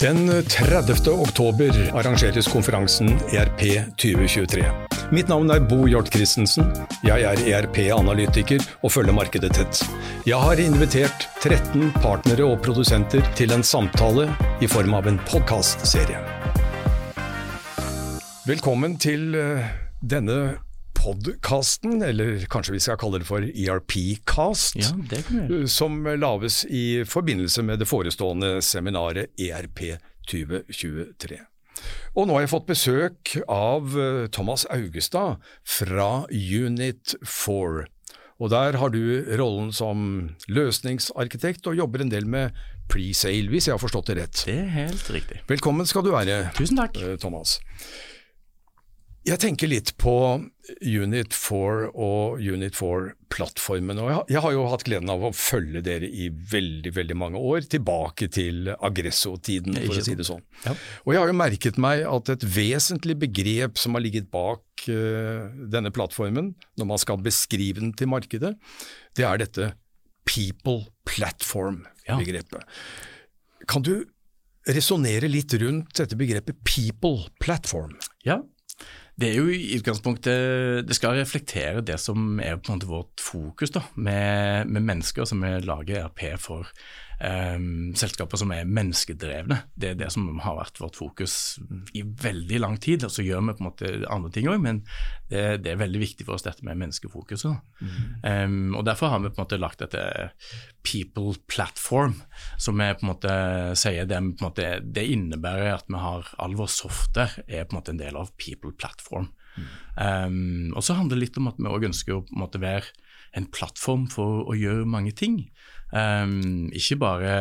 Den 30. oktober arrangeres konferansen ERP 2023. Mitt navn er Bo Hjort Christensen. Jeg er ERP-analytiker og følger markedet tett. Jeg har invitert 13 partnere og produsenter til en samtale i form av en podkastserie. Velkommen til eh, denne podkasten, eller kanskje vi skal kalle det for ERP-cast, Ja, gjøre. som lages i forbindelse med det forestående seminaret ERP 2023. Og nå har jeg fått besøk av eh, Thomas Augestad fra Unit 4. Og der har du rollen som løsningsarkitekt og jobber en del med pre-sale, hvis jeg har forstått det rett. Det er helt riktig. Velkommen skal du være, Tusen takk. eh, Thomas. Jeg tenker litt på Unit 4 og Unit 4-plattformen. og jeg har- Jeg har jo hatt gleden av å følge dere i veldig veldig mange år, tilbake til Aggresso-tiden, for å si det sånn. Ja. Og jeg har jo merket meg at et vesentlig begrep som har ligget bak uh, denne plattformen, når man skal beskrive den til markedet, det er dette people platform-begrepet. Kan du resonnere litt rundt dette begrepet people platform? Ja. Det er jo i utgangspunktet Det skal reflektere det som er på en måte vårt fokus da, med, med mennesker som vi lager ERP for. Um, selskaper som er menneskedrevne. Det er det som har vært vårt fokus i veldig lang tid. Og så gjør vi på en måte andre ting òg, men det, det, er veldig viktig for oss dette med menneskefokuset. Mm. Um, og Derfor har vi på en måte lagt dette People Platform, som vi på en måte sier det, på en måte, det innebærer at vi har all vår software er på en måte en del av People Platform. Um, og så handler det litt om at vi òg ønsker å på en måte være en plattform for å gjøre mange ting. Um, ikke bare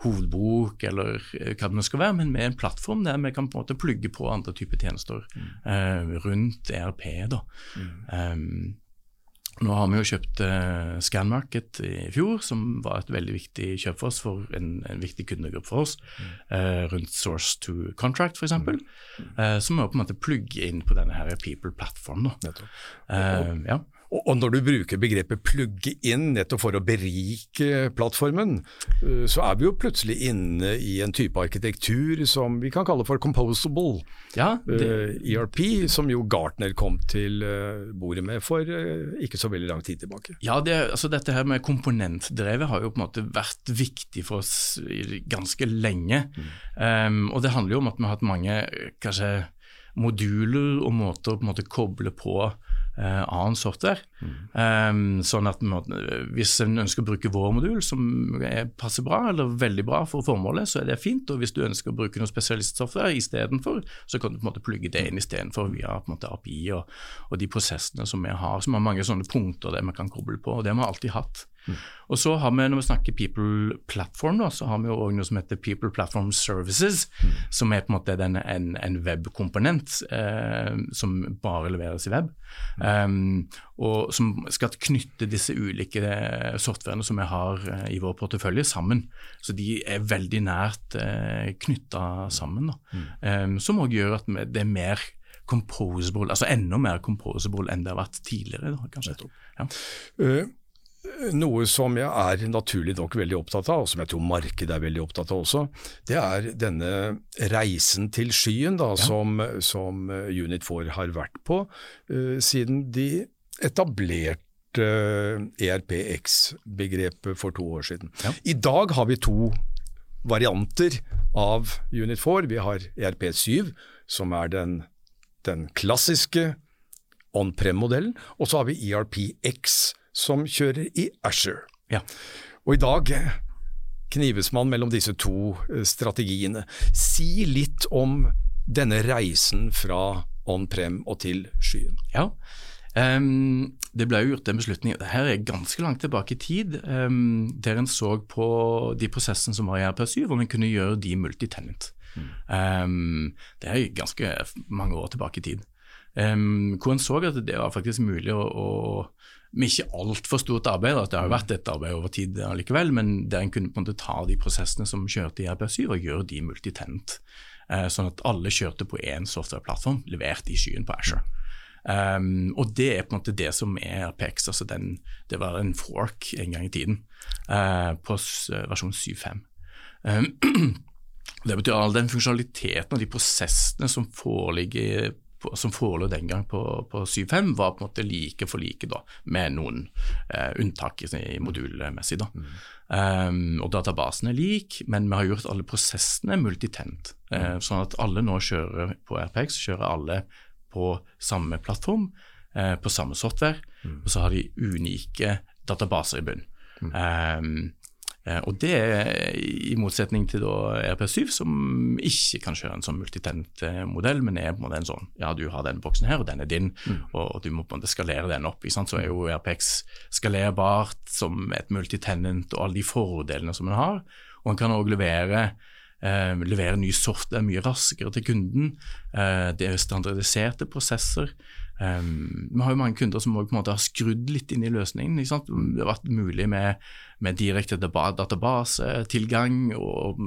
hovedbok eller eh, hva det nå skal være, men med en plattform der vi kan på en måte plugge på andre typer tjenester eh, rundt ERP. da. Um, nå har vi jo kjøpt uh, Scanmarket i fjor, som var et veldig viktig kjøp for oss, for en, en viktig kundegruppe for oss, eh, rundt source to contract f.eks. Uh, som må på en måte plugge inn på denne her People-plattformen. Da. Eh, ja. Og, og når du bruker begrepet plugge inn nettopp for å berike plattformen, eh, så er vi jo plutselig inne i en type arkitektur som vi kan kalle for composable ja, det, eh, ERP, som jo Gartner kom til eh, bordet med for ikke så veldig lang tid tilbake. Ja, det, altså dette her med komponentdrevet har jo på en måte vært viktig for oss ganske lenge. Um, og det handler jo om at vi har hatt mange kanskje moduler og måter å på en måte koble på eh, annen software. Um, sånn at må- Hvis en ønsker å bruke vår modul, som er, passer bra eller veldig bra for formålet, så er det fint. Og hvis du ønsker å bruke noe spesialistsoftware istedenfor, så kan du på en måte plugge det inn istedenfor via på en måte API og, og de prosessene som vi har, som har mange sånne punkter der vi kan koble på. og Det har vi alltid hatt. Og så har vi, når vi snakker People Platform, da, så har vi jo også noe som heter People Platform Services, som er på en måte den, en, en webkomponent eh, som bare leveres i web. Um, og som skal knytte disse ulike eh, softwarene som vi har eh, i vår portefølje, sammen. Så de er veldig nært eh, knytta sammen. Da. Um, som òg gjør at det er mer composable, altså enda mer composable enn det har vært tidligere. Da, kanskje. Ja. Noe som jeg er naturlig nok veldig opptatt av, og som jeg tror markedet er veldig opptatt av også, det er denne reisen til skyen da, som, som eh, Unit 4 har vært på uh, siden de etablerte eh, ERPX-begrepet for to år siden. Ja. I dag har vi to varianter av Unit 4. Vi har ERP7, som er den, den klassiske on-prem-modellen, og så har vi ERPX, som kjører i Asher. Ja. Og i dag knives man mellom disse to eh, strategiene. Si litt om denne reisen fra on-prem og til skyen. Ja. um, det ble jo gjort en beslutning det her er ganske langt tilbake i tid, um, der en så på de prosessene som var i RP7, om en kunne gjøre de multitenant. Ehm, det er ganske mange år tilbake i tid. Um, hvor en så at det var faktisk mulig å, å med ikke altfor stort arbeid, at det har vært et arbeid over tid allikevel, men der en kunne på en måte ta de prosessene som kjørte i RP7 og gjøre de multitent. Uh, sånn at alle kjørte på én softwareplattform, levert i skyen på Asher. Um, og det er på en måte det som er RPX. altså den, Det var en fork en gang i tiden uh, på versjon 7.5. Um, Det betyr all den funksjonaliteten og de prosessene som foreligger som forelå den gang på, på 7.5, var på en måte like for like, da, med noen eh, unntak i modulmessig. da. Mm. Um, og Databasen er lik, men vi har gjort alle prosessene multitent. Eh, mm. sånn at alle nå kjører på RPX, kjører alle på samme plattform, eh, på samme software, mm. og så har de unike databaser i bunn. Um, Eh, og det er i motsetning til RP7, som ikke kan kjøre en sånn multitent-modell, men er på en måte en sånn ja, du har denne boksen her, og den er din, mm. og, du må på en måte skalere den opp. Ikke sant? Så er jo RPX skalerbart som et multitenent og alle de fordelene som en har. Og en kan òg levere eh, levere ny software mye raskere til kunden. Eh, det er standardiserte prosesser. Um, vi har jo mange kunder som på en måte har skrudd litt inn i løsningen. Det har vært mulig med med direkte databasetilgang og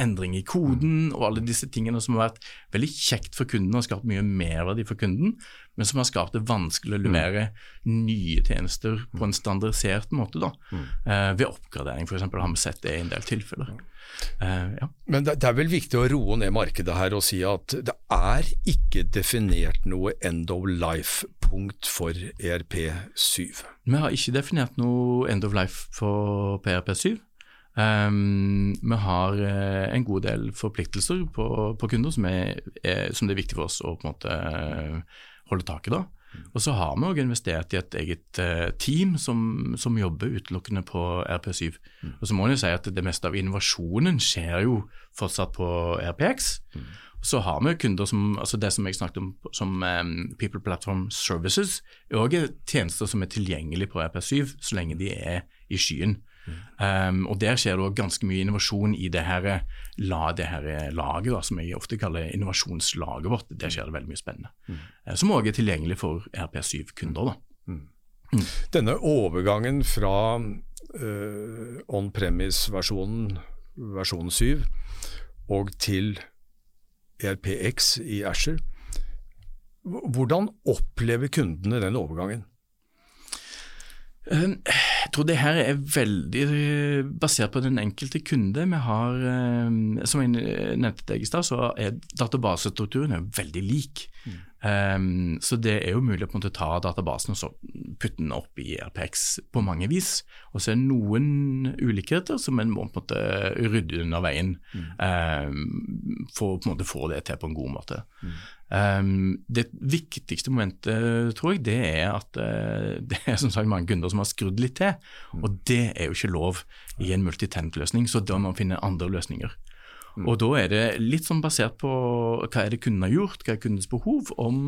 endring i koden og alle disse tingene som har vært veldig kjekt for kunden og skapt mye merverdi for kunden, men som har skapt det vanskelig å mm. levere mm. nye tjenester på en standardisert måte. da. Mm. Eh, ved oppgradering f.eks. har vi sett det i en del tilfeller. Uh, ja. Men det, det, er vel viktig å roe ned markedet her og si at det er ikke definert noe end of life-punkt for ERP7? Vi har ikke definert noe end of life for PRP7. Um, vi har uh, en god del forpliktelser på, på kunder som, er, er, som, det er viktig for oss å på en måte uh, holde tak i. da. Og så har vi òg investert i et eget uh, team som, som, jobber utelukkende på RP7. Mm. Og så må en si at det meste av innovasjonen skjer jo fortsatt på RPX. Mm. Så har vi kunder som altså det som jeg snakket om som um, People Platform Services, er òg tjenester som er tilgjengelige på RP7 så lenge de er i skyen. Um, og Der skjer det ganske mye innovasjon i det her, la, det her laget, da, som jeg ofte kaller innovasjonslaget vårt. Der skjer det veldig mye spennende. Mm. Uh, som òg er tilgjengelig for RP7-kunder. Mm. Mm. Denne overgangen fra uh, on-premise-versjonen, versjon 7, og til ERPX i Asher, hvordan opplever kundene den overgangen? Ehm, jeg tror det her er veldig eh, basert på den enkelte kunde. Vi har, ehm, Som jeg nevnte deg i stad, så er databasestrukturen veldig lik. Mm. Um, så det er jo mulig å på en måte ta databasen og så putte den opp i RPX på mange vis. Og så er det noen ulikheter som en må på en måte rydde under veien mm. um, for å på en måte få det til på en god måte. Mm. Um, det viktigste momentet, tror jeg, det er at uh, det er som sagt mange kunder som har skrudd litt til. Mm. Og det er jo ikke lov i en multitent-løsning, så da må man finne andre løsninger. Mm. Og da er det litt sånn basert på hva er det kunden har gjort, hva er kundens behov, om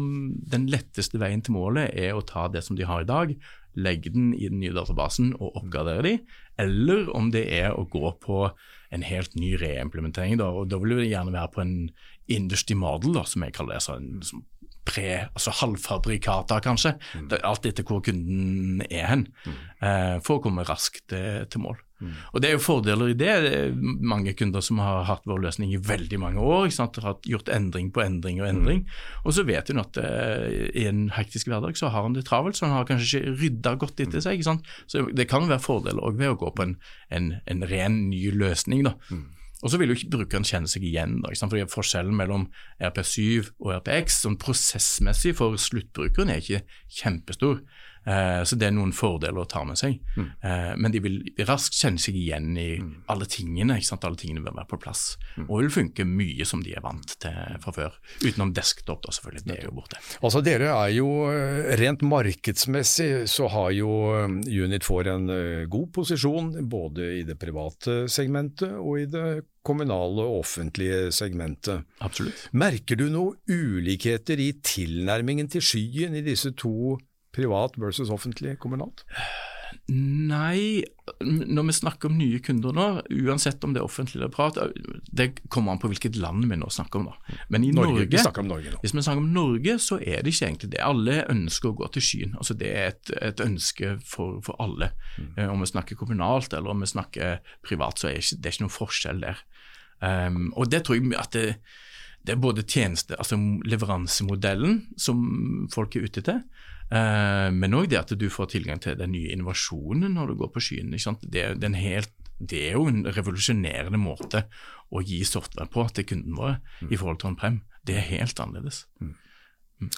den letteste veien til målet er å ta det som de har i dag, legge den i den nye databasen og oppgradere de, eller om det er å gå på en helt ny reimplementering. Da, og da vil det gjerne være på en industry model, da, som jeg kaller det. sånn som pre, altså halvfabrikata, kanskje. Mm. alt etter hvor kunden er hen, mm. eh, for å komme raskt til, til mål. Mm. Og Det er jo fordeler i det. det mange kunder som har hatt vår løsning i veldig mange år. Ikke sant? Har gjort endring på endring og endring. Mm. Og så vet hun at eh, i en hektisk hverdag så har han det travelt, så han har kanskje ikke rydda godt etter seg. Ikke sant? Så det kan være fordeler òg ved å gå på en, en, en ren ny løsning. da. Og så vil jo ikke brukeren kjenne seg igjen. Da, fordi Forskjellen mellom RP7 og RPX sånn prosessmessig for sluttbrukeren er ikke kjempestor. Eh, så det er noen fordeler å ta med seg. Mm. Eh, men de vil raskt kjenne seg igjen i mm. alle tingene. Alle tingene vil være på plass. Mm. Og vil funke mye som de er vant til fra før. Utenom desktop, da selvfølgelig. Det er jo borte. Altså Dere er jo eh, rent markedsmessig så har jo Unit4 en god posisjon både i det private segmentet og i det kommunale og offentlige segmentet. Absolutt. Merker du noen ulikheter i tilnærmingen til skyen i disse to Privat versus offentlig kommunalt? Nei, når vi snakker om nye kunder nå, uansett om det er offentlig eller privat, det kommer an på hvilket land vi nå snakker om. da. Men i Norge, Norge, vi om Norge hvis vi snakker om Norge, så er det ikke egentlig det. Alle ønsker å gå til skyen. Altså Det er et, et ønske for, for alle. Mm. Eh, om vi snakker kommunalt eller om vi snakker privat, så er det ikke, det er ikke noen forskjell der. Um, og det tror jeg at det, det er både tjeneste, altså leveransemodellen som folk er ute til, Eh, men òg det at du får tilgang til den nye innovasjonen når du går på skyen. Det, det, er en helt det er jo en revolusjonerende måte å gi software på til kunden våre mm. i forhold til on-prem. Det er helt annerledes. Mm. Mm.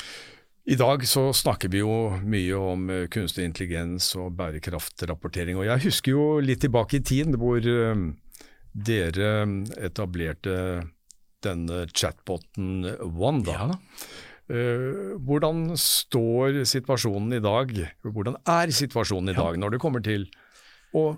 I dag så snakker vi jo mye om eh, kunstig intelligens og bærekraftrapportering. og Jeg husker jo litt tilbake i tiden hvor um, dere etablerte denne chatboten Wanda. Ja. Uh, hvordan står situasjonen i dag? Hvordan er situasjonen i dag når det kommer til å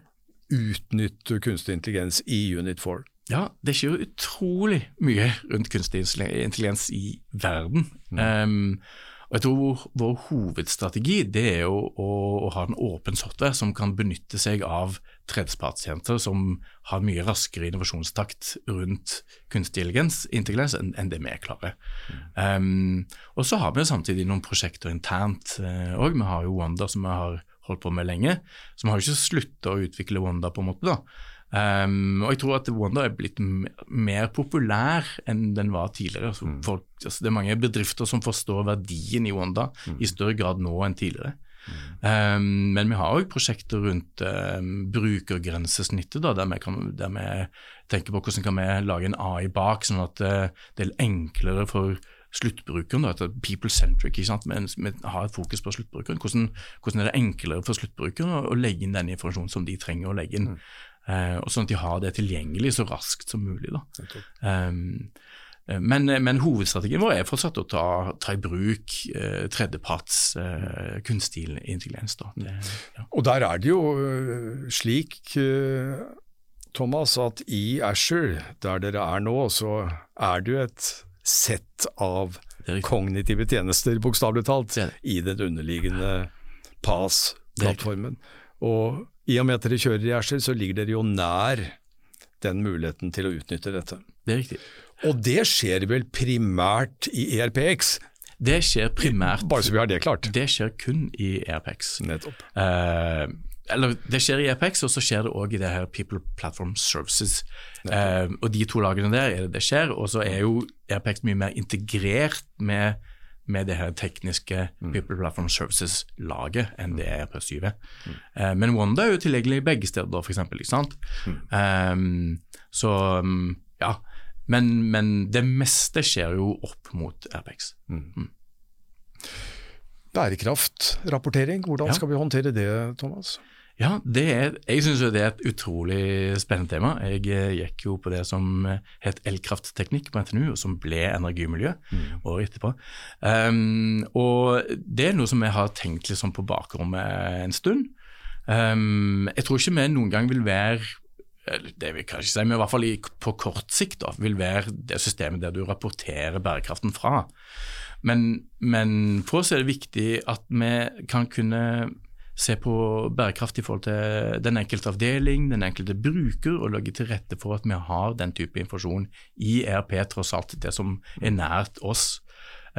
utnytte kunstig intelligens i Unit 4? Ja, det skjer utrolig mye rundt kunstig intelligens i verden. Mm. Um, og jeg tror Vår hovedstrategi det er jo å, å, ha en åpen software som kan benytte seg av tredjepartstjenester som har mye raskere innovasjonstakt rundt kunstig intelligens enn en det vi klarer. Mm. Um, og så har vi jo samtidig noen prosjekter internt òg. Uh, vi har jo Wanda som vi har holdt på med lenge. Så vi har jo ikke slutta å utvikle Wanda på en måte. da. Um, og jeg tror at Wanda er blitt mer populær enn den var tidligere. Altså, mm. folk, altså, det er mange bedrifter som forstår verdien i Wanda mm. i større grad nå enn tidligere. Mm. Um, men vi har òg prosjekter rundt um, brukergrensesnittet, da, der, vi kan, der vi tenker på hvordan kan vi lage en AI bak, sånn at uh, det er enklere for sluttbrukeren, da, people centric, ikke sant? Men vi har et fokus på sluttbrukeren. Hvordan, hvordan, er det enklere for sluttbrukeren å, å legge inn den informasjonen som de trenger å legge inn. Mm. Uh, og Sånn at de har det tilgjengelig så raskt som mulig. Um, men, men, hovedstrategien vår er fortsatt å ta, ta i bruk eh, tredjeparts eh, kunstig intelligens. Det, ja. Og der er det jo slik, Thomas, at i Asher, der dere er nå, så er det jo et sett av kognitive tjenester, bokstavelig talt, i den underliggende PAS-plattformen. Og i og med at dere kjører i Asher, så ligger dere jo nær den muligheten til å utnytte dette. Det er riktig. Og det skjer vel primært i ERPX? Det skjer primært Bare så vi har det klart. Det skjer kun i ERPX. Nettopp. Uh, eller Det skjer i ERPX, og så skjer det òg i det her People Platform Services. Eh, og De to lagene der er det det skjer. Og så er jo ERPX mye mer integrert med med det her tekniske mm. People Platform Services-laget enn det er på 7. Mm. Uh, men Wanda er jo tilgjengelig begge steder, f.eks. Ikke sant? Um, så um, ja. Men, men, det meste skjer jo opp mot Airpex. Mm. mm. Bærekraftrapportering, hvordan ja. skal vi håndtere det, Thomas? Ja, er, jeg syns det er et utrolig spennende tema. Jeg eh, gikk jo på det som eh, het elkraftteknikk på NTNU, og som ble energimiljø mm. året etterpå. Um, og det er noe som jeg har tenkt liksom på bakrommet en stund. Um, jeg tror ikke vi noen gang vil være det vil ikke si, men i hvert fall på kort sikt da, vil være det systemet der du rapporterer bærekraften fra. Men, men for oss er det viktig at vi kan kunne se på bærekraft i forhold til den enkelte avdeling, den enkelte bruker, og legge til rette for at vi har den type informasjon i ERP, tross alt det som er nært oss.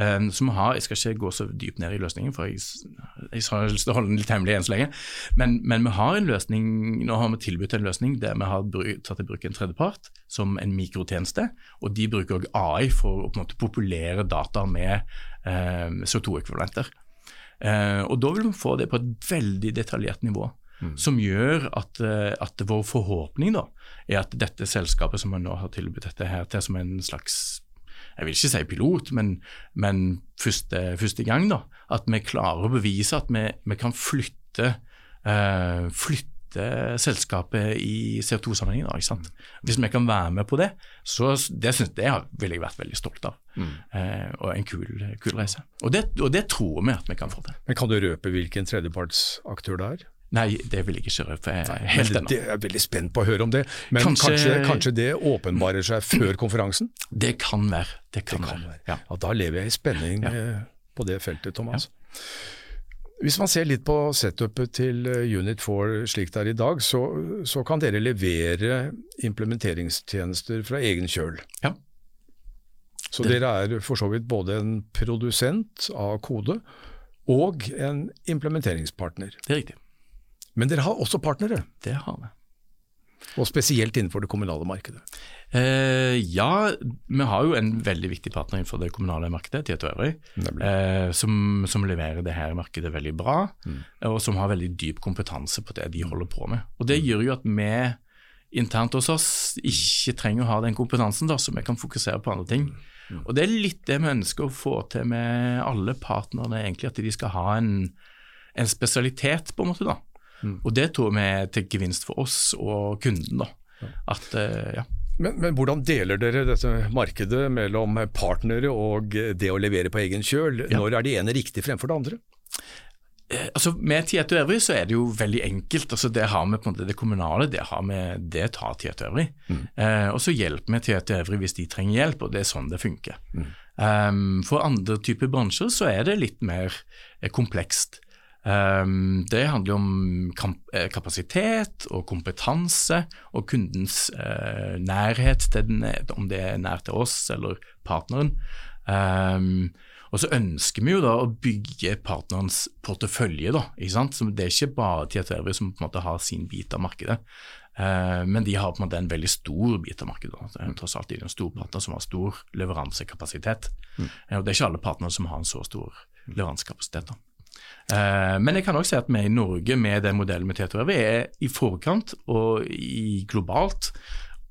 Um, så vi har, Jeg skal ikke gå så dypt ned i løsningen, for jeg, jeg har lyst til å holde den litt hemmelig enn så lenge. Men, men, vi har en løsning, nå har vi tilbudt en løsning der vi har tatt i bruk en tredjepart som en mikrotjeneste. Og de bruker også AI for å på en måte populere data med um, CO2-ekvivalenter. Eh, og Da vil vi få det på et veldig detaljert nivå. Mm. Som gjør at, eh, at, vår forhåpning da, er at dette selskapet som vi nå har tilbudt dette her til som en slags jeg vil ikke si pilot, men, men første, første, gang. da, At vi klarer å bevise at vi, vi kan flytte, eh, flytte lette selskapet i CO2-sammenheng. Hvis vi kan være med på det, så det, synes, det ville jeg vært veldig stolt av. Mm. Eh, og en kul, kul reise. Og det, og det, tror vi at vi kan få til. Men Kan du røpe hvilken tredjepartsaktør det er? Nei, det vil jeg ikke røpe helt ennå. Jeg er veldig spent på å høre om det. Men kanskje, kanskje, kanskje det åpenbarer seg før konferansen? Det kan være. Det kan, det kan være. Ja. ja. Da lever jeg i spenning ja. Eh, på det feltet, Thomas. Hvis man ser litt på setupet til eh, Unit 4 slik det er i dag, så, så kan dere levere implementeringstjenester fra egen kjøl. Ja. Så det. dere er for så vidt både en produsent av kode og en implementeringspartner. Det er riktig. Men dere har også partnere? Det har vi. Og spesielt innenfor det kommunale markedet? Eh, ja, vi har jo en veldig viktig partner innenfor det kommunale markedet, Tieto Øvrig, eh, som, som, leverer det her markedet veldig bra, mm. og som har veldig dyp kompetanse på det de holder på med. Og Det mm. gjør jo at vi internt hos oss ikke trenger å ha den kompetansen, da, så vi kan fokusere på andre ting. Og Det er litt det vi ønsker å få til med alle partnerne, egentlig, at de skal ha en, en spesialitet, på en måte. da. Mm. Og Det tror vi er til gevinst for oss og kunden. da. At, uh, ja. Men, men, hvordan deler dere dette markedet mellom partnere og det å levere på egen kjøl? Ja. Når er det ene riktig fremfor det andre? Eh, altså Med Tieto Øvrig så er det jo veldig enkelt. altså Det har vi på en måte det kommunale, det, har vi, det tar Tieto Øvrig. Mm. Eh, og så hjelper vi Tieto Øvrig hvis de trenger hjelp, og det er sånn det funker. Mm. Um, for andre typer bransjer så er det litt mer eh, komplekst. Um, det handler om eh, kapasitet og kompetanse og kundens uh, nærhet til den, om det er nær til oss eller partneren. Um, og så ønsker vi jo da å bygge partnerens portefølje. da, ikke sant? Så Det er ikke bare Tiatervi som på en måte har sin bit av markedet, uh, men de har på en måte en veldig stor bit av markedet. Det er tross alt en stor partner som har stor leveransekapasitet. Mm. Uh, og Det er ikke alle partnere som har en så stor leveransekapasitet. da. Uh, men jeg kan også si at vi i Norge med den modellen med TTRV er i forkant og i globalt.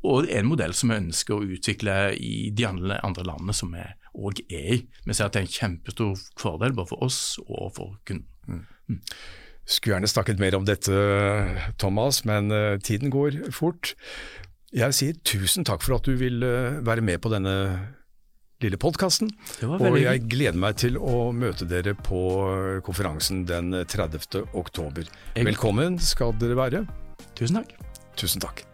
Og det er en modell som vi ønsker å utvikle i de andre, landene som vi òg er i. Vi ser at det er en kjempestor fordel både for oss og for kunden. Mm. Mm. Skulle gjerne snakket mer om dette, Thomas, men uh, tiden går fort. Jeg sier tusen takk for at du vil uh, være med på denne lille podkasten. Og jeg gleder meg til å møte dere på konferansen den 30. oktober. Velkommen skal dere være. Tusen takk. Tusen takk.